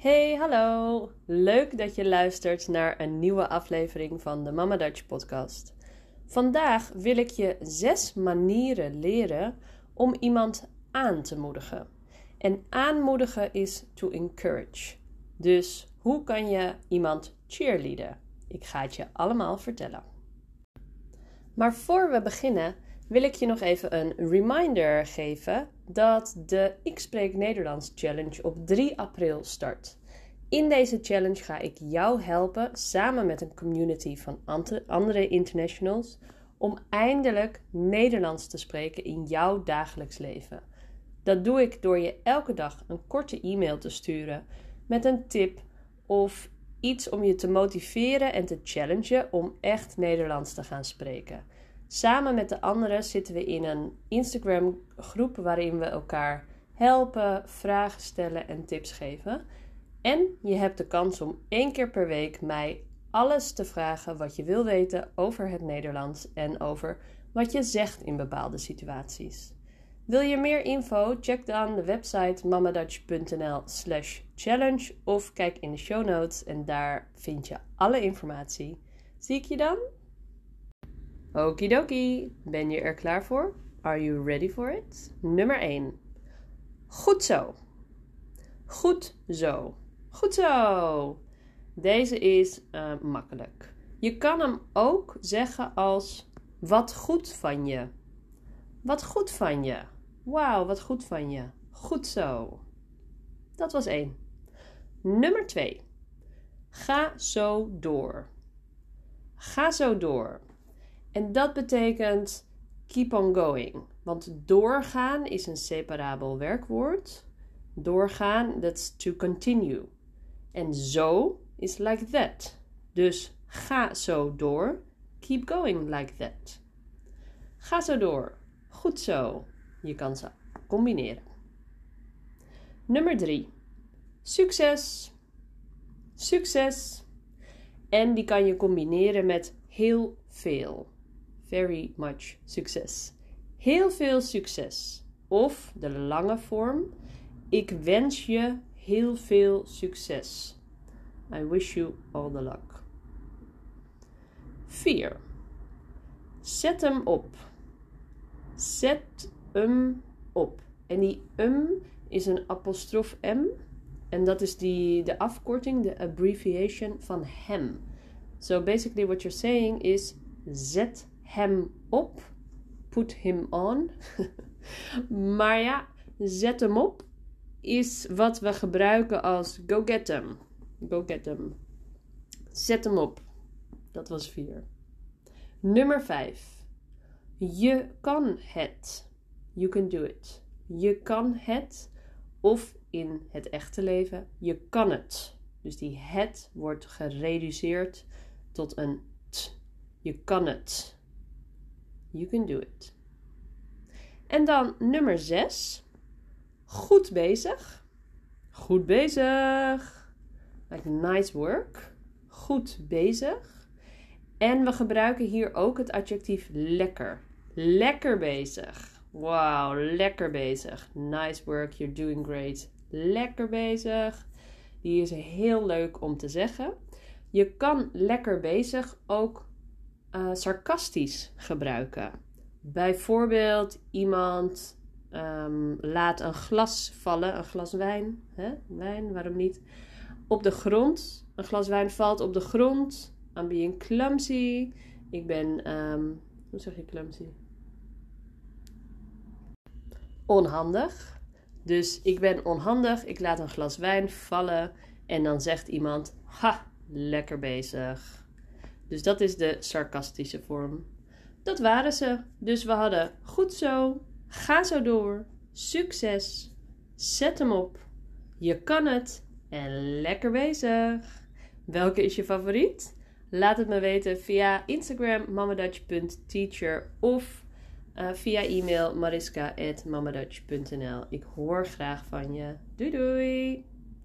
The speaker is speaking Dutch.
Hey, hallo! Leuk dat je luistert naar een nieuwe aflevering van de Mama Dutch podcast. Vandaag wil ik je zes manieren leren om iemand aan te moedigen. En aanmoedigen is to encourage. Dus hoe kan je iemand cheerleaden? Ik ga het je allemaal vertellen. Maar voor we beginnen wil ik je nog even een reminder geven dat de Ik Spreek Nederlands Challenge op 3 april start. In deze challenge ga ik jou helpen samen met een community van andere internationals om eindelijk Nederlands te spreken in jouw dagelijks leven. Dat doe ik door je elke dag een korte e-mail te sturen met een tip of iets om je te motiveren en te challengen om echt Nederlands te gaan spreken. Samen met de anderen zitten we in een Instagram groep waarin we elkaar helpen, vragen stellen en tips geven. En je hebt de kans om één keer per week mij alles te vragen wat je wil weten over het Nederlands en over wat je zegt in bepaalde situaties. Wil je meer info? Check dan de website mamadutch.nl slash challenge of kijk in de show notes en daar vind je alle informatie. Zie ik je dan? Okidoki, ben je er klaar voor? Are you ready for it? Nummer 1. Goed zo. Goed zo. Goed zo. Deze is uh, makkelijk. Je kan hem ook zeggen als wat goed van je. Wat goed van je. Wauw, wat goed van je. Goed zo. Dat was één. Nummer 2. Ga zo door. Ga zo door. En dat betekent keep on going. Want doorgaan is een separabel werkwoord. Doorgaan, that's to continue. En zo is like that. Dus ga zo door. Keep going like that. Ga zo door. Goed zo. Je kan ze combineren. Nummer 3. Succes. Succes. En die kan je combineren met heel veel. Very much succes. Heel veel succes. Of de lange vorm. Ik wens je heel veel succes. I wish you all the luck. 4. Zet hem op. Zet hem op. En die um is een apostrof M. En dat is die, de afkorting, de abbreviation van hem. So basically what you're saying is zet hem op. Put him on. maar ja, zet hem op is wat we gebruiken als go get them. Go get them. Zet hem op. Dat was vier. Nummer vijf. Je kan het. You can do it. Je kan het. Of in het echte leven, je kan het. Dus die het wordt gereduceerd tot een t. Je kan het. You can do it. En dan nummer 6. Goed bezig. Goed bezig. Like nice work. Goed bezig. En we gebruiken hier ook het adjectief lekker. Lekker bezig. Wow, lekker bezig. Nice work, you're doing great. Lekker bezig. Die is heel leuk om te zeggen. Je kan lekker bezig ook uh, sarcastisch gebruiken. Bijvoorbeeld iemand um, laat een glas vallen, een glas wijn, hè? wijn, waarom niet? Op de grond. Een glas wijn valt op de grond. I'm being clumsy. Ik ben, um, hoe zeg je clumsy? Onhandig. Dus ik ben onhandig, ik laat een glas wijn vallen en dan zegt iemand: Ha, lekker bezig. Dus dat is de sarcastische vorm. Dat waren ze. Dus we hadden goed zo, ga zo door, succes, zet hem op, je kan het en lekker bezig. Welke is je favoriet? Laat het me weten via Instagram mamadutch.teacher of uh, via e-mail mariska.mamadutch.nl. Ik hoor graag van je. Doei doei!